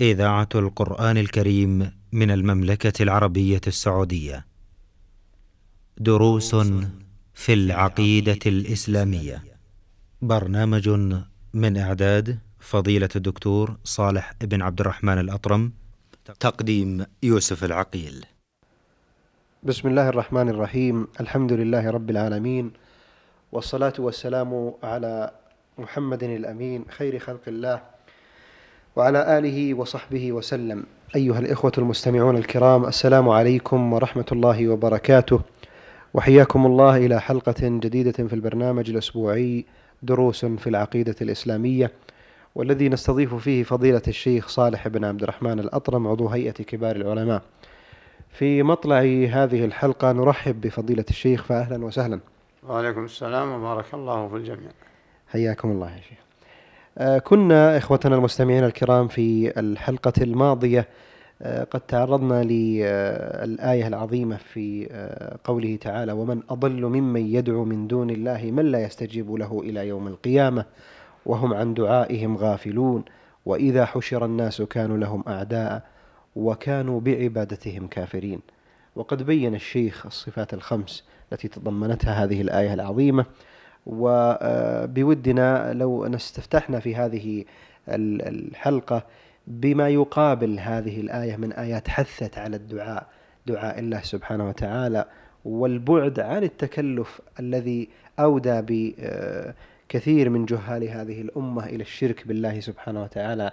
إذاعة القرآن الكريم من المملكة العربية السعودية. دروس في العقيدة الإسلامية. برنامج من إعداد فضيلة الدكتور صالح بن عبد الرحمن الأطرم. تقديم يوسف العقيل. بسم الله الرحمن الرحيم الحمد لله رب العالمين والصلاة والسلام على محمد الأمين خير خلق الله وعلى آله وصحبه وسلم. أيها الإخوة المستمعون الكرام السلام عليكم ورحمة الله وبركاته. وحياكم الله إلى حلقة جديدة في البرنامج الأسبوعي دروس في العقيدة الإسلامية والذي نستضيف فيه فضيلة الشيخ صالح بن عبد الرحمن الأطرم عضو هيئة كبار العلماء. في مطلع هذه الحلقة نرحب بفضيلة الشيخ فأهلا وسهلا. وعليكم السلام وبارك الله في الجميع. حياكم الله يا شيخ. كنا إخوتنا المستمعين الكرام في الحلقة الماضية آه، قد تعرضنا للآية العظيمة في آه، قوله تعالى ومن أضل ممن يدعو من دون الله من لا يستجيب له إلى يوم القيامة وهم عن دعائهم غافلون وإذا حشر الناس كانوا لهم أعداء وكانوا بعبادتهم كافرين. وقد بين الشيخ الصفات الخمس التي تضمنتها هذه الآية العظيمة وبودنا لو نستفتحنا في هذه الحلقة بما يقابل هذه الآية من آيات حثت على الدعاء دعاء الله سبحانه وتعالى والبعد عن التكلف الذي أودى بكثير من جهال هذه الأمة إلى الشرك بالله سبحانه وتعالى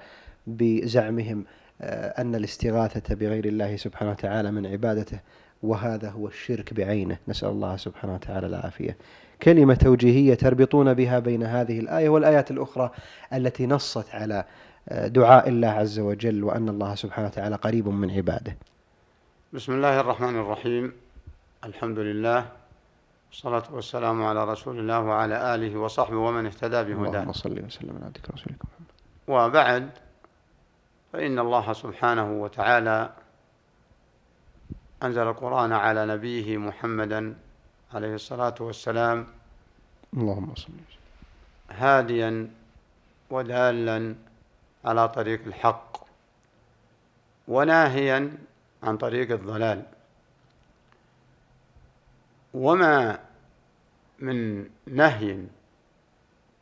بزعمهم أن الاستغاثة بغير الله سبحانه وتعالى من عبادته وهذا هو الشرك بعينه. نسأل الله سبحانه وتعالى العافية. كلمة توجيهية تربطون بها بين هذه الآية والآيات الأخرى التي نصت على دعاء الله عز وجل وأن الله سبحانه وتعالى قريب من عباده. بسم الله الرحمن الرحيم. الحمد لله والصلاة والسلام على رسول الله وعلى آله وصحبه ومن اهتدى بهداه. اللهم صل وسلم على عبدك ورسولك محمد. وبعد فإن الله سبحانه وتعالى أنزل القرآن على نبيه محمدا عليه الصلاة والسلام اللهم صل هاديا ودالا على طريق الحق وناهيا عن طريق الضلال. وما من نهي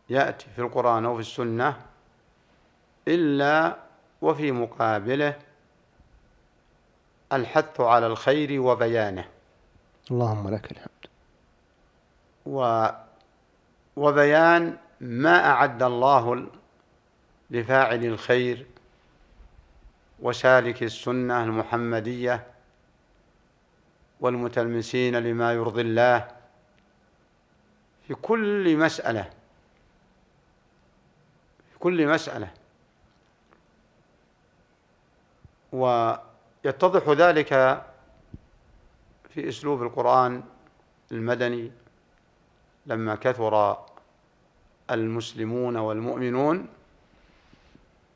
يأتي في القرآن أو في السنة إلا وفي مقابله الحث على الخير وبيانه. اللهم لك الحمد. و وبيان ما أعد الله لفاعل الخير وسالك السنة المحمدية والمتلمسين لما يرضي الله في كل مسألة في كل مسألة. ويتضح ذلك في أسلوب القرآن المدني لما كثر المسلمون والمؤمنون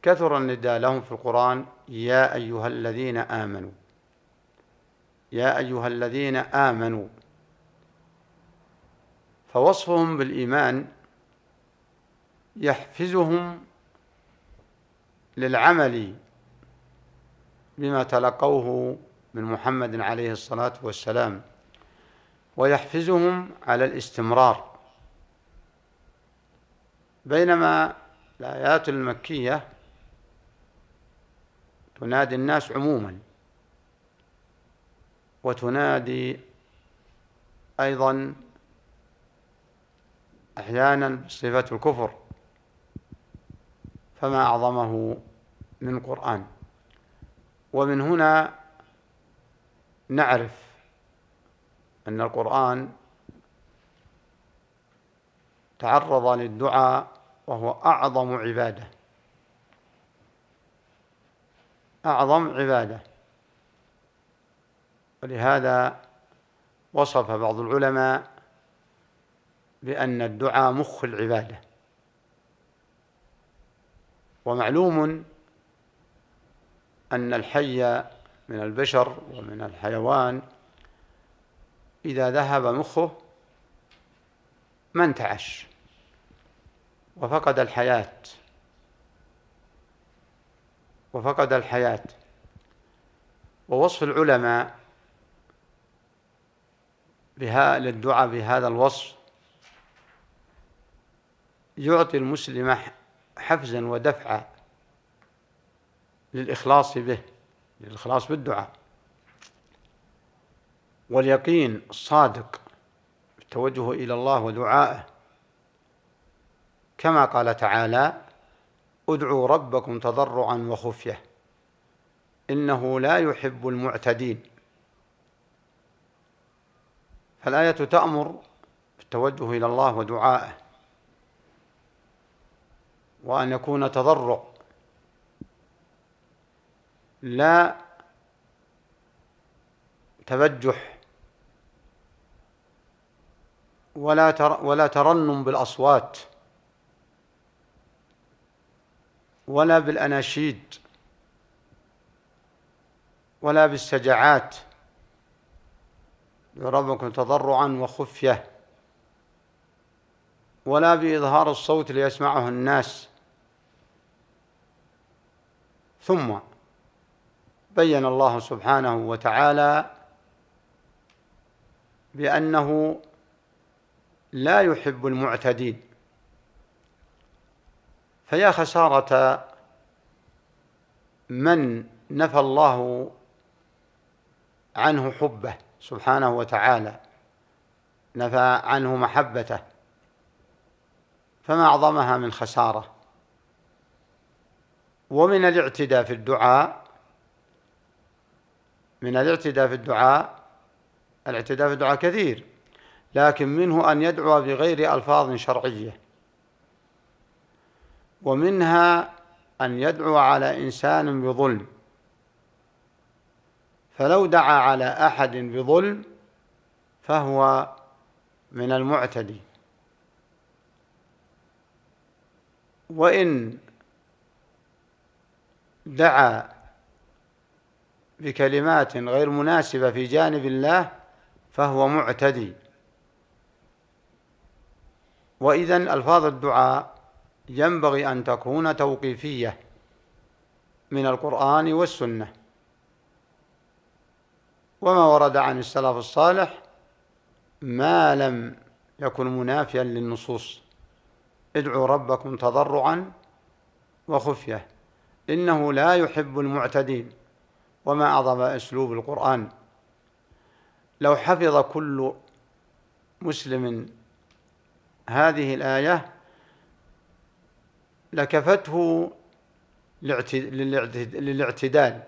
كثر النداء لهم في القرآن يا أيها الذين آمنوا يا أيها الذين آمنوا. فوصفهم بالإيمان يحفزهم للعمل بما تلقوه من محمد عليه الصلاة والسلام. ويحفزهم على الاستمرار. بينما الآيات المكية تنادي الناس عموما وتنادي أيضا أحيانا بصفة الكفر فما أعظمه من قرآن ومن هنا نعرف أن القرآن تعرض للدعاء وهو أعظم عبادة. أعظم عبادة. ولهذا وصف بعض العلماء بأن الدعاء مخ العبادة. ومعلوم أن الحي من البشر ومن الحيوان إذا ذهب مخه ما انتعش وفقد الحياة. وفقد الحياة. ووصف العلماء بها للدعاء بهذا الوصف يعطي المسلم حفزا ودفعا للإخلاص به للإخلاص بالدعاء. واليقين الصادق التوجه إلى الله ودعائه. كما قال تعالى ادعوا ربكم تضرعا وخفية إنه لا يحب المعتدين. فالآية تأمر بالتوجه إلى الله ودعائه وأن يكون تضرع لا تبجح ولا ولا ترنم بالأصوات ولا بالأناشيد ولا بالسجعات ربكم تضرعا وخفية. ولا بإظهار الصوت ليسمعه الناس. ثم بين الله سبحانه وتعالى بأنه لا يحب المعتدين. فيا خسارة من نفى الله عنه حبه سبحانه وتعالى نفى عنه محبته فما أعظمها من خسارة. ومن الاعتداء في الدعاء من الاعتداء في الدعاء الاعتداء في الدعاء كثير. لكن منه أن يدعو بغير ألفاظ شرعية. ومنها أن يدعو على إنسان بظلم. فلو دعا على أحد بظلم فهو من المعتدي. وإن دعا بكلمات غير مناسبة في جانب الله فهو معتدي. وإذا ألفاظ الدعاء ينبغي أن تكون توقيفية من القرآن والسنة. وما ورد عن السلف الصالح ما لم يكن منافيا للنصوص. ادعوا ربكم تضرعا وخفية. إنه لا يحب المعتدين. وما أعظم أسلوب القرآن. لو حفظ كل مسلم هذه الآية لكفته للاعتدال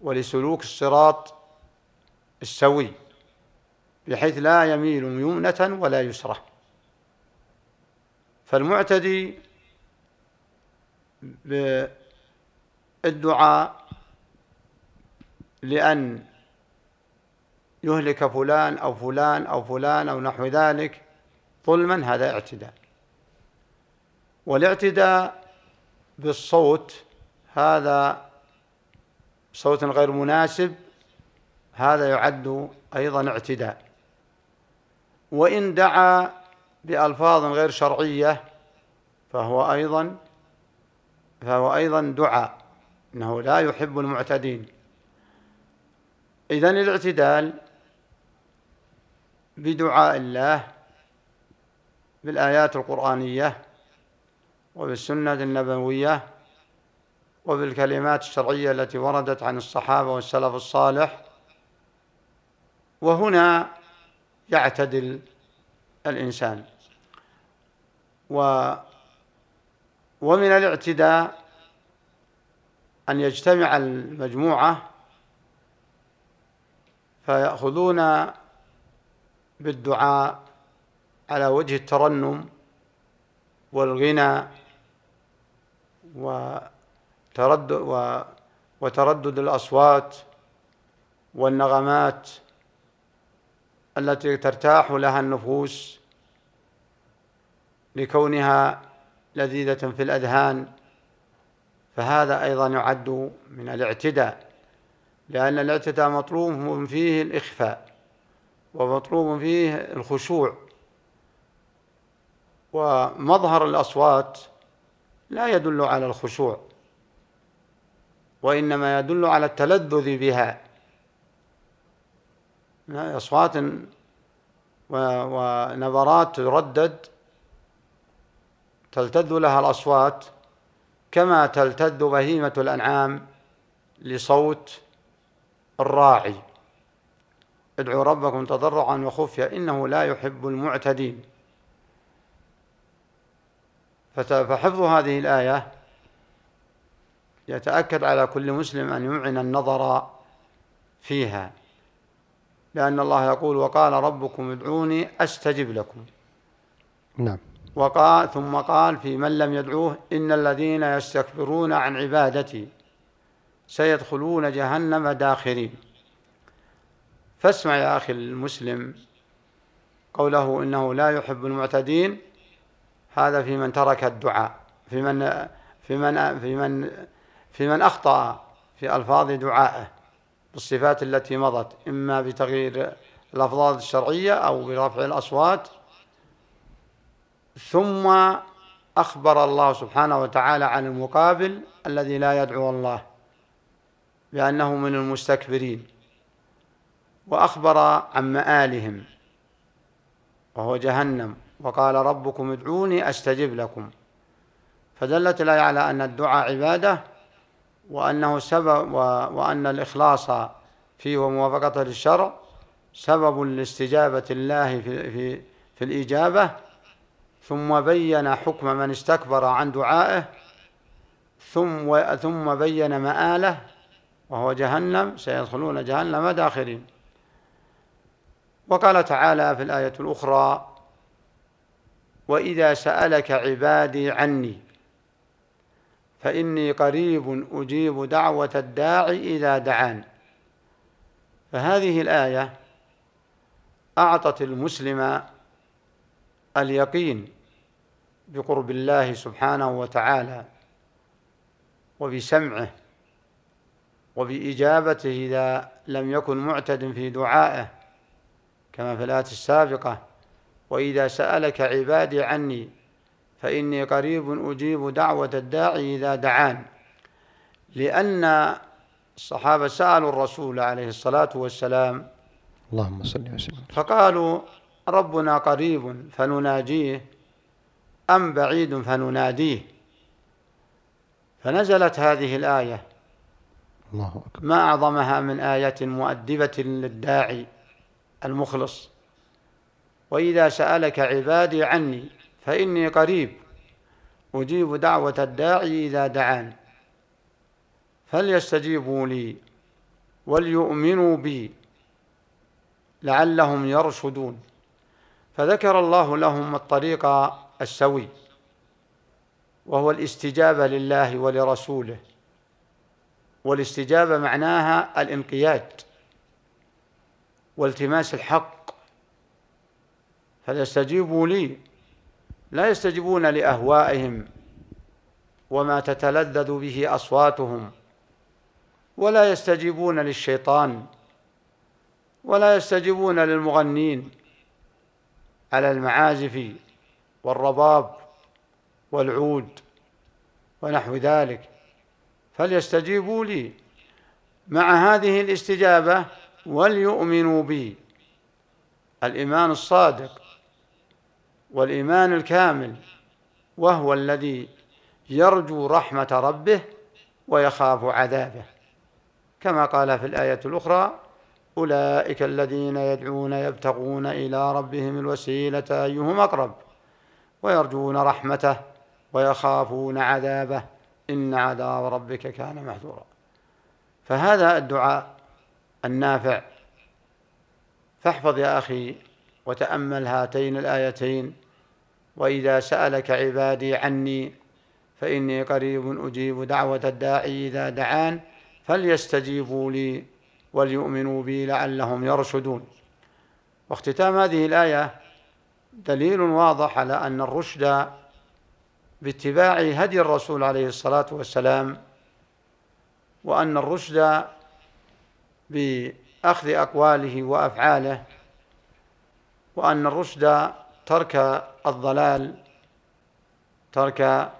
ولسلوك الصراط السوي بحيث لا يميل يمنة ولا يسرة. فالمعتدي بالدعاء لأن يهلك فلان أو فلان أو فلان أو نحو ذلك ظلما هذا اعتداء. والاعتداء بالصوت هذا صوت غير مناسب هذا يعد أيضا اعتداء. وإن دعا بألفاظ غير شرعية فهو أيضا فهو أيضا دعاء إنه لا يحب المعتدين. إذن الاعتدال بدعاء الله بالآيات القرآنية وبالسنة النبوية وبالكلمات الشرعية التي وردت عن الصحابة والسلف الصالح. وهنا يعتدل الإنسان. و ومن الاعتداء أن يجتمع المجموعة فيأخذون بالدعاء على وجه الترنم والغنى وتردد وتردد الأصوات والنغمات التي ترتاح لها النفوس لكونها لذيذة في الأذهان. فهذا أيضا يعد من الاعتداء لأن الاعتداء مطلوب فيه الإخفاء ومطلوب فيه الخشوع. ومظهر الأصوات لا يدل على الخشوع وإنما يدل على التلذذ بها. أصوات ونبرات تردد تلتذ لها الأصوات كما تلتذ بهيمة الأنعام لصوت الراعي. ادعوا ربكم تضرعا وخفيا إنه لا يحب المعتدين. فحفظ هذه الآية يتأكد على كل مسلم أن يمعن النظر فيها لأن الله يقول وقال ربكم ادعوني أستجب لكم. نعم. وقال ثم قال في من لم يدعوه إن الذين يستكبرون عن عبادتي سيدخلون جهنم داخرين. فاسمع يا أخي المسلم قوله إنه لا يحب المعتدين هذا في من ترك الدعاء في من في من في من في من أخطأ في ألفاظ دعائه بالصفات التي مضت إما بتغيير الألفاظ الشرعية أو برفع الأصوات. ثم أخبر الله سبحانه وتعالى عن المقابل الذي لا يدعو الله بأنه من المستكبرين. وأخبر عن مآلهم وهو جهنم. وقال ربكم ادعوني أستجب لكم. فدلت الآية على أن الدعاء عبادة وأنه سبب وأن الإخلاص فيه وموافقته للشرع سبب لاستجابة الله في, في, في الإجابة ثم بين حكم من استكبر عن دعائه ثم ثم بين مآله وهو جهنم سيدخلون جهنم داخرين. وقال تعالى في الآية الأخرى وإذا سألك عبادي عني فإني قريب أجيب دعوة الداعي إذا دعان. فهذه الآية أعطت المسلم اليقين بقرب الله سبحانه وتعالى وبسمعه وبإجابته إذا لم يكن معتد في دعائه كما في الآية السابقة. وإذا سألك عبادي عني فإني قريب أجيب دعوة الداعي إذا دعان. لأن الصحابة سألوا الرسول عليه الصلاة والسلام اللهم صل وسلم. فقالوا ربنا قريب فنناجيه أم بعيد فنناديه. فنزلت هذه الآية. الله أكبر. ما أعظمها من آية مؤدبة للداعي المخلص. وإذا سألك عبادي عني فإني قريب أجيب دعوة الداعي إذا دعان. فليستجيبوا لي وليؤمنوا بي لعلهم يرشدون. فذكر الله لهم الطريق السوي وهو الاستجابة لله ولرسوله والاستجابة معناها الانقياد والتماس الحق فليستجيبوا لي؟ لا يستجيبون لأهوائهم وما تتلذذ به أصواتهم ولا يستجيبون للشيطان ولا يستجيبون للمغنين. على المعازف والرباب والعود ونحو ذلك. فليستجيبوا لي؟ مع هذه الاستجابة وليؤمنوا بي. الإيمان الصادق. والإيمان الكامل وهو الذي يرجو رحمة ربه ويخاف عذابه. كما قال في الآية الأخرى أولئك الذين يدعون يبتغون إلى ربهم الوسيلة أيهم أقرب ويرجون رحمته ويخافون عذابه. إن عذاب ربك كان محذورا. فهذا الدعاء النافع. فاحفظ يا أخي وتأمل هاتين الآيتين وإذا سألك عبادي عني فإني قريب أجيب دعوة الداعي إذا دعان فليستجيبوا لي وليؤمنوا بي لعلهم يرشدون. واختتام هذه الآية دليل واضح على أن الرشد باتباع هدي الرسول عليه الصلاة والسلام وأن الرشد بأخذ أقواله وأفعاله وأن الرشد ترك الضلال ترك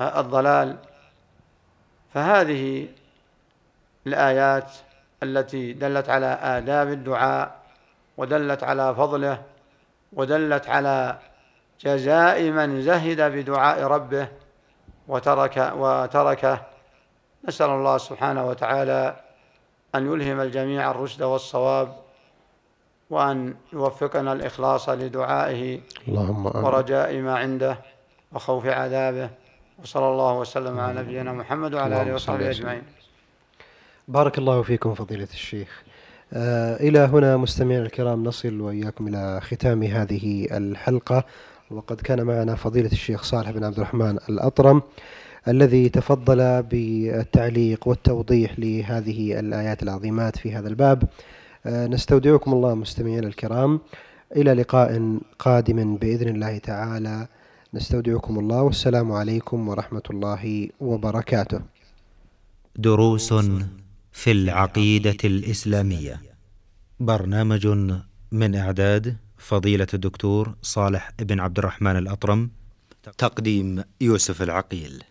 الضلال. فهذه الآيات التي دلت على آداب الدعاء ودلت على فضله ودلت على جزاء من زهد بدعاء ربه وترك وتركه. نسأل الله سبحانه وتعالى أن يلهم الجميع الرشد والصواب وأن يوفقنا الإخلاص لدعائه اللهم آمين. ورجاء ما عنده وخوف عذابه. وصلى الله وسلم على نبينا محمد وعلى آله وصحبه أجمعين. بارك الله فيكم فضيلة الشيخ. آه إلى هنا مستمعينا الكرام نصل وإياكم إلى ختام هذه الحلقة. وقد كان معنا فضيلة الشيخ صالح بن عبد الرحمن الأطرم الذي تفضل بالتعليق والتوضيح لهذه الآيات العظيمات في هذا الباب. نستودعكم الله مستمعينا الكرام. إلى لقاء قادم بإذن الله تعالى. نستودعكم الله والسلام عليكم ورحمة الله وبركاته. دروس في العقيدة الإسلامية. برنامج من إعداد فضيلة الدكتور صالح بن عبد الرحمن الأطرم. تقديم يوسف العقيل.